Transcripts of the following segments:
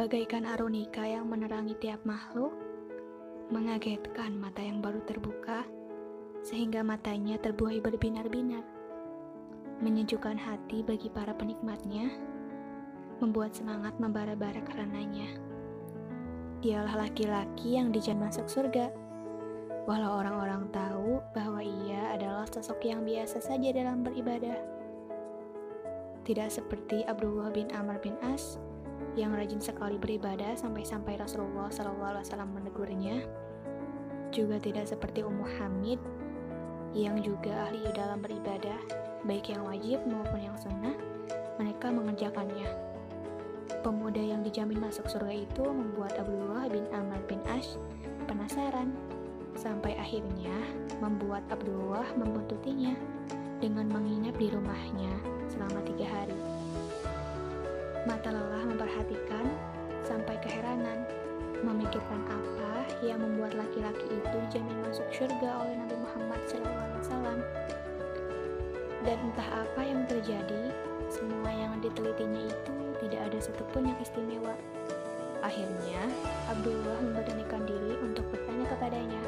bagaikan arunika yang menerangi tiap makhluk, mengagetkan mata yang baru terbuka, sehingga matanya terbuai berbinar-binar, menyejukkan hati bagi para penikmatnya, membuat semangat membara-bara karenanya. Dialah laki-laki yang dijan masuk surga, walau orang-orang tahu bahwa ia adalah sosok yang biasa saja dalam beribadah. Tidak seperti Abdullah bin Amr bin As yang rajin sekali beribadah sampai-sampai Rasulullah SAW menegurnya. Juga tidak seperti Ummu Hamid yang juga ahli dalam beribadah, baik yang wajib maupun yang sunnah, mereka mengerjakannya. Pemuda yang dijamin masuk surga itu membuat Abdullah bin Amr bin Ash penasaran, sampai akhirnya membuat Abdullah membuntutinya dengan menginap di rumahnya selama tiga hari. Mata lelah memperhatikan sampai keheranan, memikirkan apa yang membuat laki-laki itu jamin masuk surga oleh Nabi Muhammad SAW. Dan entah apa yang terjadi, semua yang ditelitinya itu tidak ada satupun yang istimewa. Akhirnya, Abdullah memberanikan diri untuk bertanya kepadanya,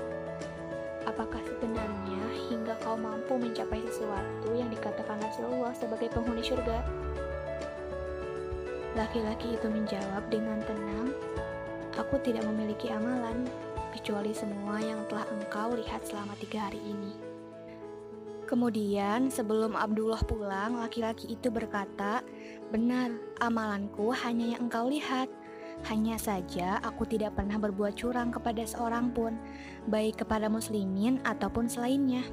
apakah sebenarnya hingga kau mampu mencapai sesuatu yang dikatakan Rasulullah sebagai penghuni surga? Laki-laki itu menjawab dengan tenang, Aku tidak memiliki amalan, kecuali semua yang telah engkau lihat selama tiga hari ini. Kemudian, sebelum Abdullah pulang, laki-laki itu berkata, Benar, amalanku hanya yang engkau lihat. Hanya saja aku tidak pernah berbuat curang kepada seorang pun, baik kepada muslimin ataupun selainnya.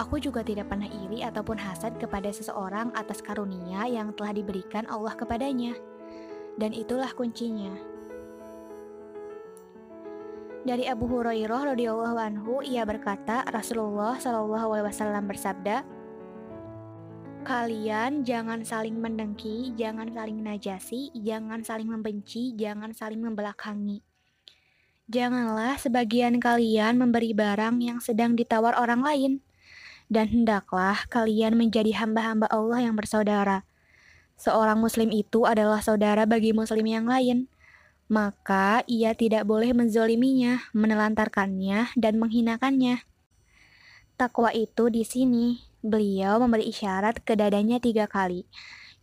Aku juga tidak pernah iri ataupun hasad kepada seseorang atas karunia yang telah diberikan Allah kepadanya. Dan itulah kuncinya. Dari Abu Hurairah radhiyallahu anhu ia berkata Rasulullah shallallahu alaihi wasallam bersabda Kalian jangan saling mendengki, jangan saling najasi, jangan saling membenci, jangan saling membelakangi. Janganlah sebagian kalian memberi barang yang sedang ditawar orang lain dan hendaklah kalian menjadi hamba-hamba Allah yang bersaudara. Seorang muslim itu adalah saudara bagi muslim yang lain, maka ia tidak boleh menzoliminya, menelantarkannya, dan menghinakannya. Takwa itu di sini, beliau memberi isyarat ke dadanya tiga kali.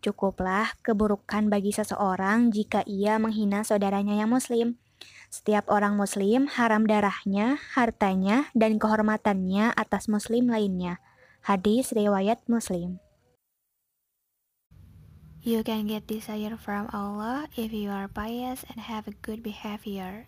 Cukuplah keburukan bagi seseorang jika ia menghina saudaranya yang muslim. Setiap orang muslim haram darahnya, hartanya, dan kehormatannya atas muslim lainnya. Hadis riwayat Muslim. You can get desire from Allah if you are pious and have a good behavior.